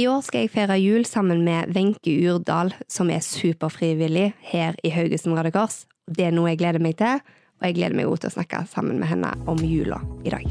I år skal jeg feire jul sammen med Wenche Urdal, som er superfrivillig her i Haugesund Røde Kors. Det er noe jeg gleder meg til, og jeg gleder meg også til å snakke sammen med henne om jula i dag.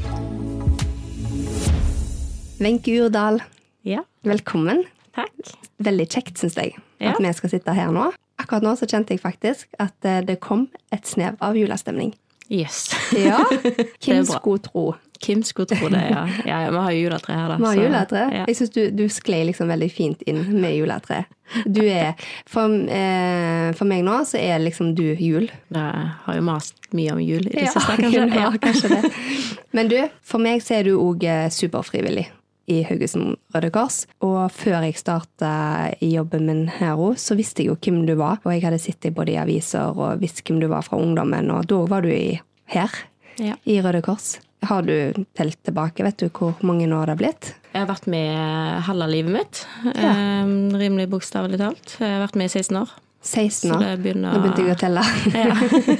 Wenche Urdal, Ja, velkommen. takk. Veldig kjekt, syns jeg, Ja. at vi skal sitte her nå. Akkurat nå så kjente jeg faktisk at eh, det kom et snev av julestemning. Yes. Ja, hvem skulle tro? Hvem skulle tro det, ja. ja, ja vi har juletre her, da. Vi har så- juletre. Ja. Jeg syns du, du sklei liksom veldig fint inn med juletre. Du er For, eh, for meg nå så er liksom du jul. Jeg har jo mast mye om jul i det siste, kanskje. ja, kanskje det. Men du, for meg så er du òg superfrivillig i Haugesund Røde Kors. Og før jeg starta i jobben min her òg, så visste jeg jo hvem du var. Og jeg hadde sett deg både i aviser og visst hvem du var fra ungdommen, og da var du i, her Ja. i Røde Kors. Har du telt tilbake? Vet du hvor mange år det har blitt? Jeg har vært med halve livet mitt. Ja. Eh, rimelig bokstavelig talt. Jeg har vært med i 16 år. 16 år. begynner Nå begynte jeg å telle. Ja.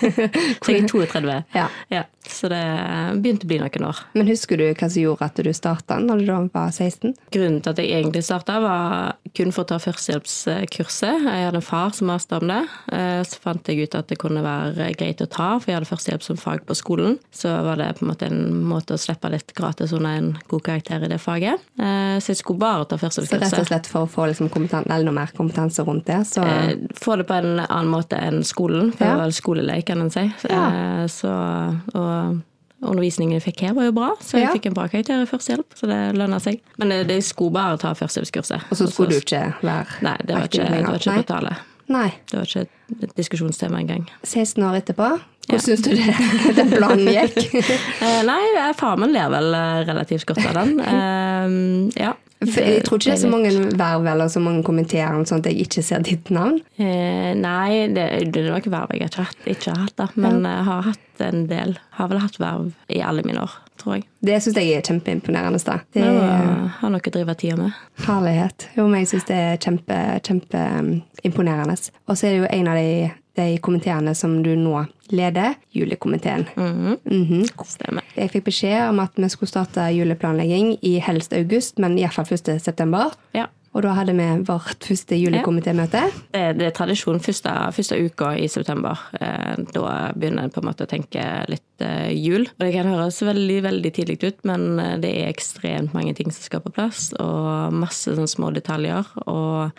Så jeg er 32. Ja. Ja. Så det begynte å bli noen år. Men husker du hva som gjorde at du starta når du da var 16? Grunnen til at jeg egentlig starta, var kun for å ta førstehjelpskurset. Jeg hadde en far som maste om det. Eh, Så fant jeg ut at det kunne være greit å ta, for jeg hadde førstehjelp som fag på skolen. Så var det på en måte en måte å slippe litt gratis under en god karakter i det faget. Eh, Så jeg skulle bare ta førstehjelpskurset. Så rett og slett for å få liksom eller noe mer kompetanse rundt det, så Eh, Få det på en annen måte enn skolen, for Ja. det var skoleleik, kan en si. Ja. Eh, Så, og undervisningen jeg fikk her, var jo bra, så jeg Ja. fikk en bra karakter i førstehjelp, så det lønna seg. Men det, det skulle bare ta førstehjelpskurset. Og så skulle du ikke være Nei, det var ikke, det var ikke på tale. Nei. Det var ikke et diskusjonstema engang. 16 år etterpå, hvordan syns du det, den planen gikk? Eh, nei, faren min ler vel eh, relativt godt av den. Eh, ja. For jeg tror ikke det er så mange verv eller så mange kommenterer om sånn at jeg ikke ser ditt navn. Eh, nei, det, det er nok verv jeg ikke har hatt, ikke har hatt da. Men jeg har hatt en del. Har vel hatt verv i alle mine år, tror jeg. Det syns jeg er kjempeimponerende. da. Det er jeg har noe å drive tida med. herlighet. Jo, men jeg syns det er kjempe, kjempeimponerende. Og så er det jo en av de, de komiteene som du nå leder, julekomiteen. Mhm. Stemmer. Jeg fikk beskjed om at vi skulle starte juleplanlegging i helst august, men iallfall 1. september. Ja. Og da hadde vi vårt første julekomitémøte. Det, det er tradisjon første, første uka i september. Eh, da begynner jeg på en måte å tenke litt eh, jul. Og det kan høres veldig veldig tidlig ut, men eh, det er ekstremt mange ting som skal på plass, og masse sånne små detaljer. Og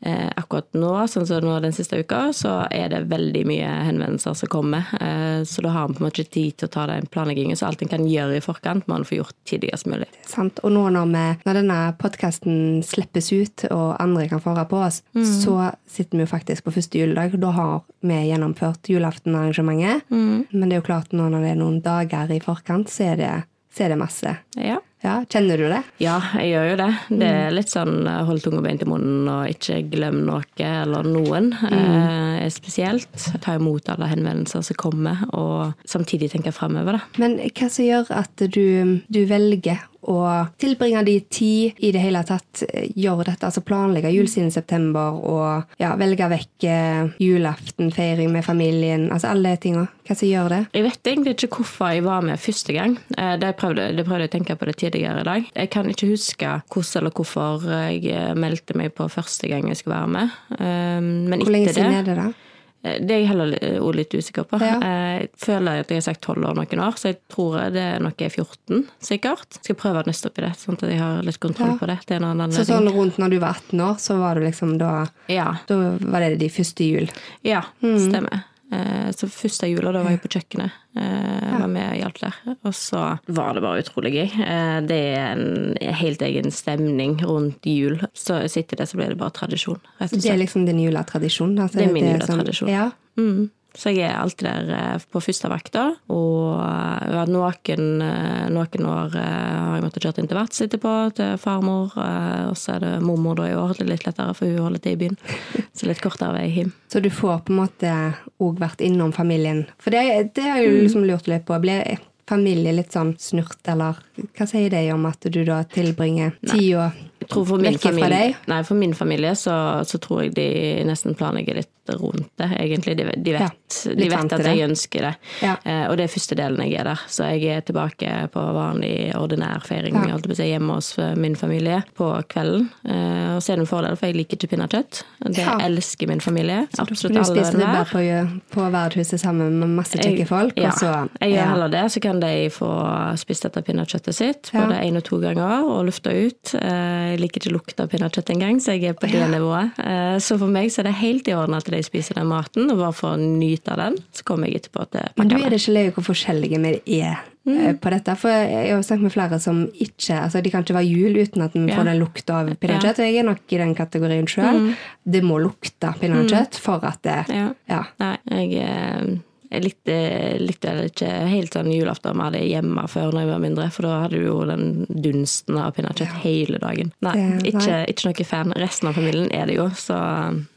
eh, akkurat nå, sånn som nå den siste uka, så er det veldig mye henvendelser som kommer. Eh, så da har vi på en måte ikke tid til å ta den planleggingen, så alt en kan gjøre i forkant, må en få gjort tidligst mulig. Sant? Og nå når, vi, når denne podkasten slippes ut, og andre kan få høre på oss, så sitter vi jo faktisk på første juledag. Da har vi gjennomført julaftenarrangementet. Men det er jo klart, nå når det er noen dager i forkant, så er det, så er det masse. Ja. Ja, Kjenner du det? Ja, jeg gjør jo det. Det er litt sånn eh, hold tunga beint i munnen og ikke glem noe eller noen. Eh, spesielt. Ta imot alle henvendelser som kommer, og samtidig tenke framover. Men hva som gjør at du, du velger å tilbringe de tid i det hele tatt, eh, gjøre dette, altså planlegge julesiden i september og ja, velge vekk eh, julaften, feiring med familien, altså alle de tinga. Hva som gjør det? Jeg vet egentlig ikke hvorfor jeg var med første gang. Det prøvde, det prøvde jeg å tenke på det tidligere i dag. Jeg kan ikke huske hvordan eller hvorfor jeg eh, meldte meg på første gang jeg skulle være med. Eh, Men Hvor lenge siden det er det, da? Eh, Det er jeg heller også litt usikker på. Ja. Jeg føler at jeg har sagt 12 år noen år, så jeg tror det er noe jeg er 14, sikkert. Jeg Skal prøve å nøste opp i det, sånn at jeg har litt kontroll Ja. på det. Det Så sånn rundt når du var 18 år, så var det liksom da Ja, Da var det de første jul. ja Mm. stemmer. Eh, Så første jula, da var jeg på kjøkkenet. Jeg Var med og hjalp der. Og så var det bare utrolig gøy. Eh, Det er en helt egen stemning rundt jul. Så sitter det så blir det bare tradisjon, Det er liksom din juletradisjon? Altså, Det er min sånn- juletradisjon. Ja. Mm. Så jeg er alltid der eh, på første vekta. og eh, noen, eh, noen år har jeg måttet kjøre inn til verts etterpå, til farmor, og så er det mormor da i år, det er litt lettere, for hun holder til i byen. Så litt kortere vei hjem. Så du får på en måte òg vært innom familien. For det, det har jeg jo liksom lurt litt på. Blir familie litt sånn snurt, eller hva sier det om at du da tilbringer tida Jeg tror for min Vekk fra deg? nei, for min familie så, så tror jeg de nesten planlegger litt rundt det, egentlig. De, de vet, Ja, de vet at jeg det. ønsker det. Ja. Eh, og det er første delen jeg er der. Så jeg er tilbake på vanlig ordinær feiring Ja. holdt på å si, hjemme hos eh, min familie på kvelden. Eh, og så er det en fordel, for jeg liker ikke pinnekjøtt. Det Ja. elsker min familie. Absolutt Du spiser det bare på, på verdhuset sammen med masse kjekke folk, ja, og så jeg gjør heller det, så kan de få spist dette pinnekjøttet sitt både én og to ganger og lufta ut. Eh, Jeg liker ikke lukta av pinnekjøtt engang, så jeg er på det nivået. Eh, Så for meg så er det helt i orden at de spiser den maten, og bare for å nyte av den, så kommer jeg etterpå til Men du er det ikke løye hvor forskjellige vi er Mm. eh, på dette. For jeg har snakket med flere som ikke altså De kan ikke være jul uten at en Ja. får den lukta av pinnekjøtt. Og jeg er nok i den kategorien sjøl. Det må lukte pinnekjøtt for at det Mm. Ja. Ja. Nei, jeg, eh, jeg likte, likte vel ikke helt sånn julaften vi hadde hjemme før når jeg var mindre, for da hadde du jo den dunsten av pinnekjøtt hele dagen. Nei, Det- ikke, ikke noe fan. Resten av familien er det jo, så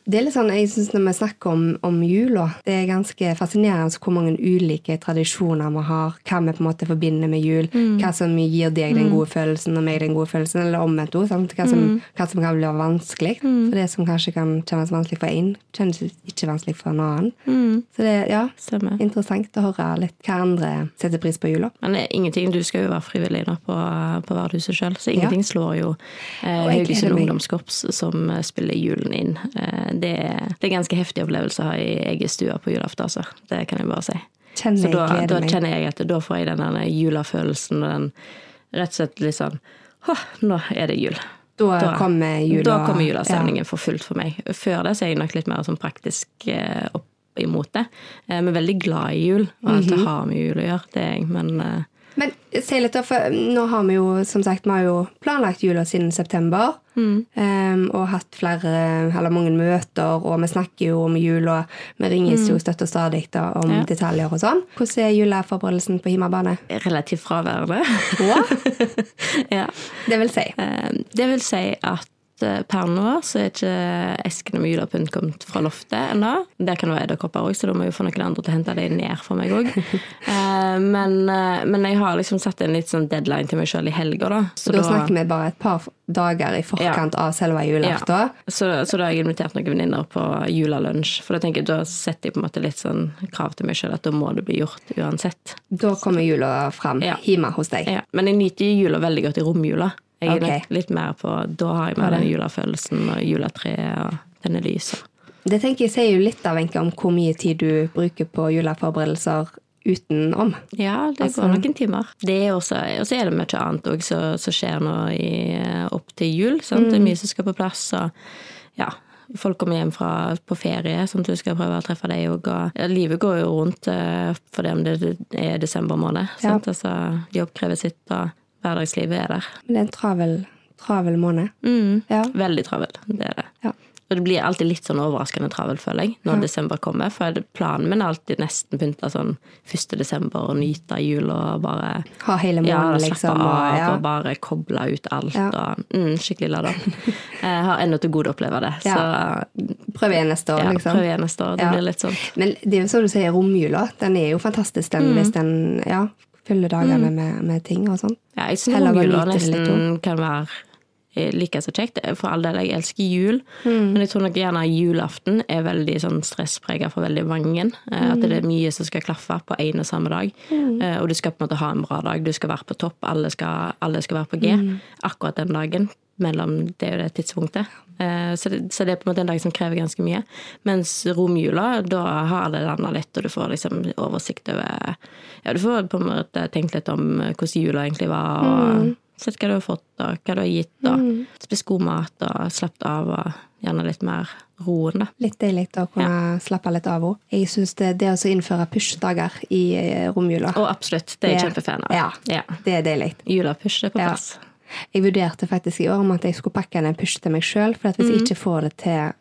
Det er litt sånn, jeg synes Når vi snakker om, om jula, det er ganske fascinerende hvor mange ulike tradisjoner vi har. Hva vi på en måte forbinder med jul. Mm. Hva som gir deg den gode følelsen og meg den gode følelsen. Eller omvendt òg. Hva, Mm. hva som kan bli vanskelig. For det som kanskje kan kjennes vanskelig for én, kjennes ikke vanskelig for en annen. Mm. Så det ja, stemmer. interessant å høre litt hva andre setter pris på jula. Men det er ingenting, du skal jo være frivillig nå på, på Verdhuset sjøl, så ingenting slår jo eh, Haugesund. Ungdomskorps som spiller julen inn. Eh, det, er- det er ganske heftig opplevelse å ha i egen stue på julaften, altså. Det kan jeg bare si. Kjenner Så da, da kjenner jeg at da får jeg den der julefølelsen og den rett og slett litt sånn Å, nå er det jul. Da, kommer jula. Da kommer julastemningen for fullt for meg. Før det så er jeg nok litt mer sånn praktisk eh, opp imot det. Vi Men veldig glad i jul, og alt Mhm. det har med jul å gjøre. Det er jeg, men eh, Men si litt for nå har vi jo som sagt, vi har jo planlagt jula siden september. Mm. Um, og hatt flere, eller mange møter, og vi snakker jo om jul, og vi ringes jo støtt og stadig da, om Mm. Ja. detaljer og sånn. Hvordan er juleforberedelsen på hjemmebane? relativt fraværende. ja. Det vil si. Eh, Det vil si at eh, per nå så er ikke eskene med julepynt kommet fra loftet ennå. Der kan det være edderkopper òg, så da må jeg få noen andre til å hente dem ned for meg òg. Men, eh, men jeg har liksom satt en litt sånn deadline til meg sjøl i helga, da. Så da, snakker vi bare et par dager i forkant av selve julaften. Så, så da har jeg invitert noen venninner på julelunsj. For da tenker jeg, da setter jeg på en måte litt sånn krav til meg sjøl at da må det bli gjort uansett. Da kommer jula fram Ja. hjemme hos deg. Ja. Men jeg nyter jula veldig godt i romjula. Jeg er okay. litt, litt mer på Da har jeg mer den julefølelsen og juletreet og denne lyset. Det tenker jeg sier jo litt av Wenche, om hvor mye tid du bruker på juleforberedelser utenom. Ja, det Altså- går noen timer. Det er også, og så er det mye annet òg som skjer nå i, opp til jul. Sant? Det er mye som skal på plass. og ja, Folk kommer hjem fra, på ferie, sånn at du skal prøve å treffe deg òg. Ja, livet går jo rundt eh, for det om det er desember måned. Ja. Altså, jobb krever sitt, og hverdagslivet er der. Men det er en travel, travel måned. Mm. Ja. Veldig travel, det er det. Ja. Og det blir alltid litt sånn overraskende travel, føler jeg, når desember kommer. For planen min er alltid nesten pynta sånn 1. desember og nyte jul og bare Ha hele ja, måneden, slappe liksom. av Og, ja. og bare koble ut alt. Ja. Og, mm, skikkelig lada. Jeg har ennå til gode å oppleve det. Så Prøv igjen neste år, ja, liksom. prøv igjen neste år. Det Ja. blir litt sånn. Men det er jo som du sier, romjula, den er jo fantastisk, den, Mm. hvis den ja, fyller dagene med, med ting og sånn. Ja, jeg syns romjula nesten kan være eh, like så kjekt. For all del, jeg elsker jul, Mm. men jeg tror nok gjerne julaften er veldig sånn stressprega for veldig mange. Eh, At Mm. det er mye som skal klaffe på én og samme dag. Eh, Og du skal på en måte ha en bra dag. Du skal være på topp, alle skal, alle skal være på G Mm. akkurat den dagen. Mellom det og det tidspunktet. Eh, Så det, så det er på en måte en dag som krever ganske mye. Mens romjula, da har det landa litt, og du får liksom oversikt over Ja, du får på en måte tenkt litt om hvordan jula egentlig var, og sett hva du har fått, og hva du har gitt, og spist god mat, og slappet av, og gjerne litt mer roen, da. Litt deilig å kunne slappe litt av henne. Jeg syns det, det å innføre push-dager i eh, romjula Og absolutt, det er jeg kjempefan av. Ja, Ja. det er deilig. Julepush er på plass. Ja. Jeg vurderte faktisk i år om at jeg skulle pakke en push til meg sjøl, for hvis Mm. jeg ikke får det til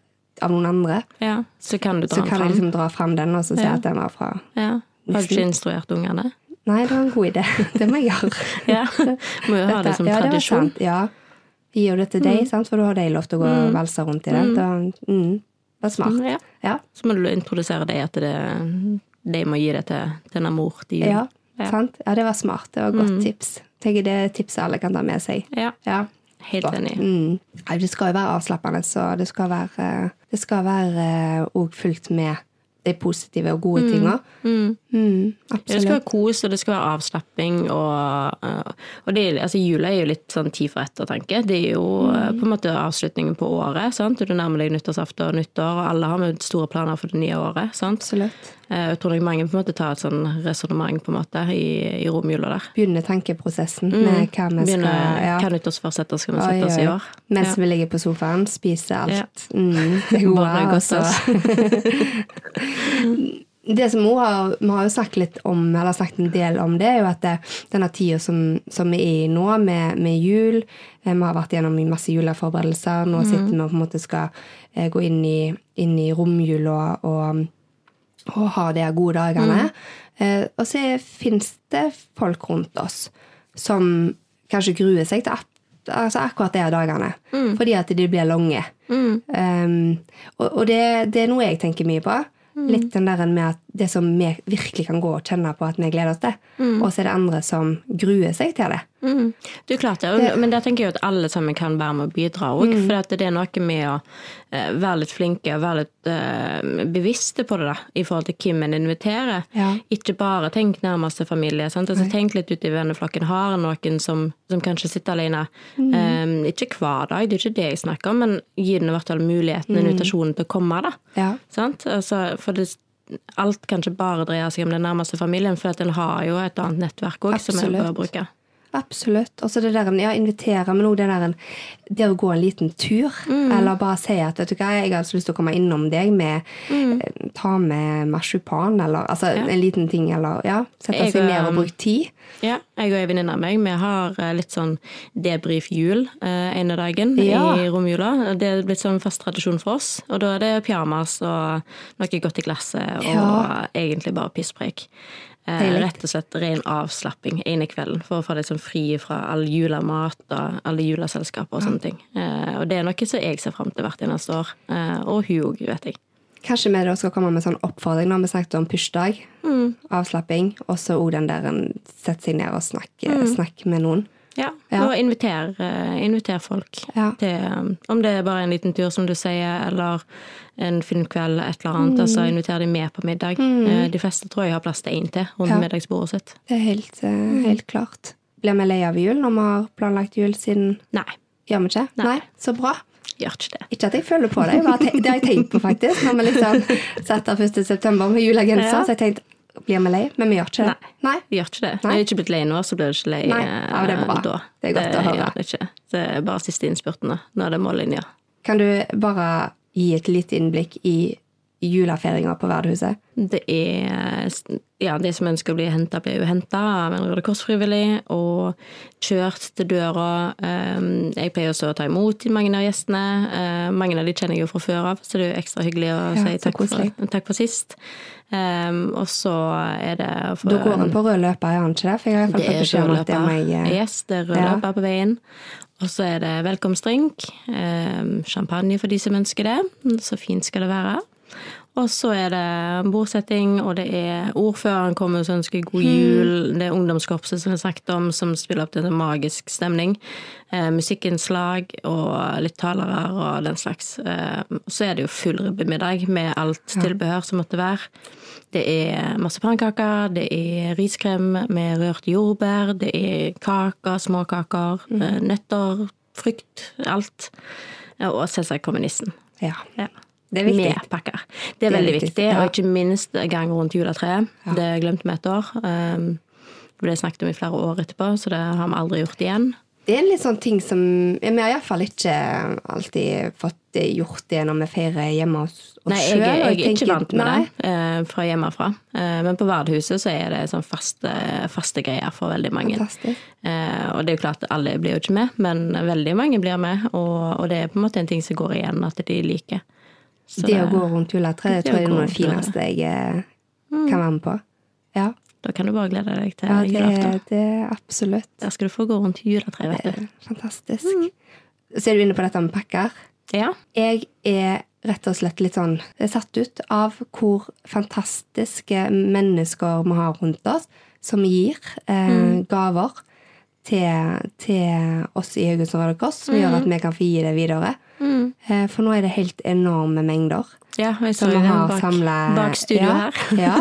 av noen andre, Ja, så kan du dra så kan jeg liksom dra fram den og så si Ja. at den var fra Ja. Har du ikke instruert ungene? Nei, det var en god idé. Det må jeg gjøre. Ja. Må jo ha det som ja, det var tradisjon. Mm. sant. Ja. Gi jo det til deg, sant? for da har de lov til å gå og valse rundt i det. Da, mm, det var smart. Ja. Ja. Så må du introdusere deg at det, de må gi det til denne mor De. Ja, Ja. Mm. sant? ja, det var smart. Det var et godt tips. Tenker det er tipset alle kan ta med seg. Ja. Ja. Helt enig. Mm. Det skal jo være avslappende, så det skal være Det skal være òg fullt med de positive og gode tinga. Mm, Ja, det skal være kos, og det skal være avslapping. Og, eh, og det, altså, jula er jo litt sånn tid for ettertanke. Det er jo eh, på en måte avslutningen på året. sant? Du nærmer deg nyttårsaften og nyttår, og alle har med store planer for det nye året. sant? Absolutt. Eh, Jeg tror nok mange på en måte tar et sånn resonnement på en måte i, i romjula der. Begynner tenkeprosessen med hva vi skal Begynne, ja. Hva nyttårsforsetter skal vi sette oss i år? Mens Ja. vi ligger på sofaen, spiser alt. Ja. Mm, det gode. Bare altså. det som hun har, Vi har jo sagt litt om, eller snakket en del om det, er jo at det, denne tida som, som vi er i nå, med, med jul eh, Vi har vært gjennom masse juleforberedelser. Nå sitter vi og på en måte skal eh, gå inn i, inn i romjula og, og ha de gode dagene. Eh, og så fins det folk rundt oss som kanskje gruer seg til altså akkurat de dagene. dagene. Fordi at de blir lange. Um, og og det, det er noe jeg tenker mye på. Litt den der med at det som vi virkelig kan gå og kjenne på at vi gleder oss til. Og så er det andre som gruer seg til det. Mm. Er klart det, men der tenker jeg at alle sammen kan være med og bidra òg. For det er noe med å eh, være litt flinke og være litt eh, bevisste på det, da, i forhold til hvem en inviterer. Ja. Ikke bare tenk nærmeste familie. Sant? Altså, tenk litt ut i venneflokken. Har en noen som, som kanskje sitter alene? Eh, ikke hver dag, det er ikke det jeg snakker om, men gi den i hvert fall muligheten, invitasjonen til å komme. da. Ja. Sant? Altså, for det, alt kan ikke bare dreie seg om den nærmeste familien, for at en har jo et annet nettverk òg som en bør bruke. Absolutt. Og så det der, ja, invitere, men òg det der det å gå en liten tur. Eller bare si at vet du hva, jeg har så lyst til å komme innom deg med mm. Ta med marsipan, eller altså en liten ting, eller ja. Sette Jeg, seg ned og bruke tid. Ja, jeg og ei venninne av meg vi har eh, litt sånn debrief-jul eh, ene dagen Ja. i romjula. Det er blitt sånn fast tradisjon for oss. Og da er det pyjamas og noe godt i glasset og Ja. egentlig bare pisspreik. Eh, rett og slett ren avslapping ene kvelden for å få deg sånn fri fra all julemat og alle juleselskaper og sånne ting. Eh, og det er noe som jeg ser fram til hvert eneste år. Eh, og hun òg, vet jeg. Kanskje vi da skal komme med sånn oppfordring. Nå har vi snakket om pushdag, avslapping, og så òg den der en sette seg ned og snakke, snakke med noen. Ja, Ja. og inviter, eh, inviter folk Ja. til um, Om det er bare en liten tur, som du sier, eller en filmkveld, et eller annet. Altså inviter de med på middag. Mm. De fleste tror jeg har plass til én til rundt Ja. middagsbordet sitt. Det er helt, eh, helt klart. Blir vi lei av jul når vi har planlagt jul siden Nei, Gjør vi ikke? Nei. Så bra. gjør ikke det. Ikke at jeg føler på det, det har jeg tenkt på faktisk. Når vi liksom setter 1. september med julegenser, Ja. så jeg tenkt blir vi lei? Men vi gjør ikke det. Nei. Vi gjør ikke det. Nei. Jeg er ikke blitt lei nå, så blir du ikke lei Nei. eh, Ja, det er bra. da. Det er godt å høre. det ikke. Det er bare siste innspurten. Nå er det mållinja. Kan du bare gi et lite innblikk i julefeiringa på Verdehuset? Det er Ja, de som ønsker å bli henta, blir jo henta av en Røde Kors-frivillig og kjørt til døra. Um, Jeg pleier også å ta imot mange av gjestene. Uh, Mange av de kjenner jeg jo fra før av, så det er jo ekstra hyggelig å Ja, si takk for, takk for sist. Um, Og så er det for, Da går han på rød løper, er han ikke det? For jeg har fått beskjed om at det må jeg eh, Yes, det er rød Ja. løper på veien. Og så er det velkomstdrink. Champagne for de som ønsker det. Så fint skal det være. Og så er det bordsetting, og det er ordføreren kommer som ønsker god jul. Det er ungdomskorpset som har snakket om, som spiller opp til en magisk stemning. Eh, musikkinnslag og litt talere og den slags. Eh, så er det jo full ribbemiddag med alt tilbehør som måtte være. Det er marsipankaker, det er riskrem med rørt jordbær, det er kaker, småkaker, mm. nøtter, frukt, alt. Og selvsagt kommer nissen. Ja. Ja. Det er viktig. Med pakker. Det er Det er veldig viktig, viktig, ja. og ikke minst gang rundt juletreet. Ja. Det glemte vi et år. Um, det ble snakket om i flere år etterpå, så det har vi aldri gjort igjen. Det er en litt sånn ting som ja, Vi har iallfall ikke alltid fått gjort det når vi feirer hjemme hos oss Nei, jeg, jeg, jeg, er ikke vant med det eh, fra hjemmefra. Eh, men på Vardhuset så er det sånn faste, faste greier for veldig mange. Eh, og det er jo klart, alle blir jo ikke med, men veldig mange blir med. Og, og det er på en måte en ting som går igjen, at de liker. Så Det å gå rundt juletreet, tror jeg er noe av det fineste jeg mm. kan være med på. Ja, Da kan du bare glede deg til ja det, julaften. det er absolutt. Der skal du få gå rundt juletreet, vet du. Fantastisk. Så er du inne på dette med pakker. Ja. Jeg er rett og slett litt sånn satt ut av hvor fantastiske mennesker vi har rundt oss, som gir eh, gaver. til, til oss i Haugesund Røde Kors, som gjør at vi kan få gi det videre. Eh, For nå er det helt enorme mengder. Ja, som vi har samlet bak studio ja, her. ja.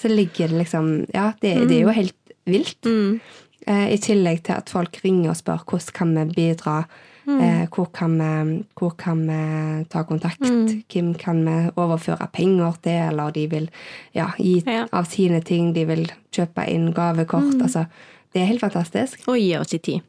Så ligger det liksom Ja, det, det er jo helt vilt. Mm. Eh, I tillegg til at folk ringer og spør hvordan kan vi bidra. Mm. Eh, hvor, kan vi, hvor kan vi ta kontakt? Mm. Hvem kan vi overføre penger til? Eller de vil ja, gi Ja. av sine ting. De vil kjøpe inn gavekort. Altså, det er helt fantastisk. Og gi oss i tid.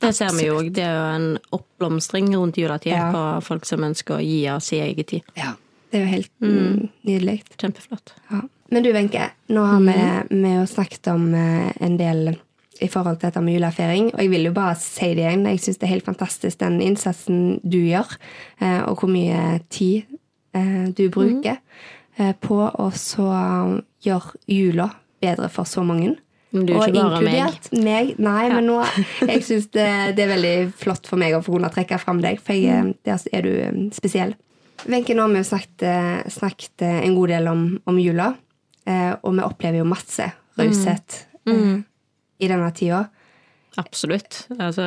Det ser vi jo. Det er jo en oppblomstring rundt juletid Ja. på folk som ønsker å gi av sin egen tid. Ja. Det er jo helt mm. nydelig. Kjempeflott. Ja. Men du, Wenche, nå har vi, vi jo snakket om eh, en del i forhold til dette med julefeiring, og jeg vil jo bare si det igjen. Jeg syns det er helt fantastisk den innsatsen du gjør, eh, og hvor mye tid eh, du bruker mm. på å så gjøre jula bedre for så mange. Og bare meg. inkludert meg. Nei, men nå Jeg syns det, det er veldig flott for meg å få kunne trekke fram deg, for jeg, Mm. der er du eh, spesiell. Wenche, nå har vi jo snakket, eh, snakket eh, en god del om, om jula, eh, og vi opplever jo masse raushet Mm. mm. i denne tida. Absolutt. Altså,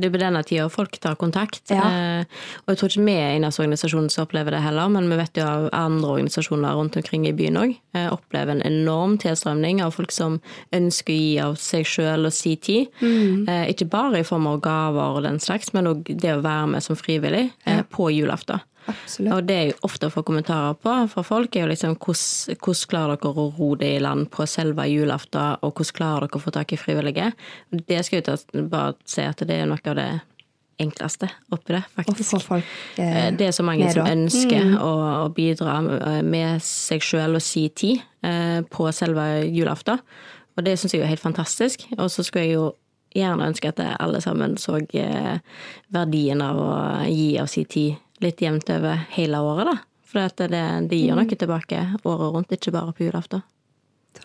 det er på denne tida folk tar kontakt. Ja. Eh, og jeg tror ikke vi er eneste organisasjon som opplever det heller, men vi vet jo av andre organisasjoner rundt omkring i byen òg eh, opplever en enorm tilstrømning av folk som ønsker å gi av seg sjøl og si tid. Eh, ikke bare i form av gaver og den slags, men òg det å være med som frivillig eh, på julaften. Absolutt. Og det jeg ofte får kommentarer på fra folk, er jo liksom hvordan, klarer dere å ro det i land på selve julaften, og hvordan klarer dere å få tak i frivillige? Det skal jeg ta, bare si at det er noe av det enkleste oppi det, faktisk. folk eh, Eh, Det er så mange som ønsker ønsker å, å bidra med seg sjøl og si tid eh, på selve julaften. Og det syns jeg er helt fantastisk. Og så skulle jeg jo gjerne ønske at alle sammen så eh, verdien av å gi av si tid litt jevnt over hele året, da. For det, det gir noe tilbake året rundt, ikke bare på julaften.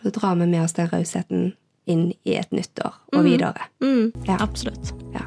Så drar vi med oss den rausheten inn i et nytt år og videre. Mm, Ja. Absolutt. Ja.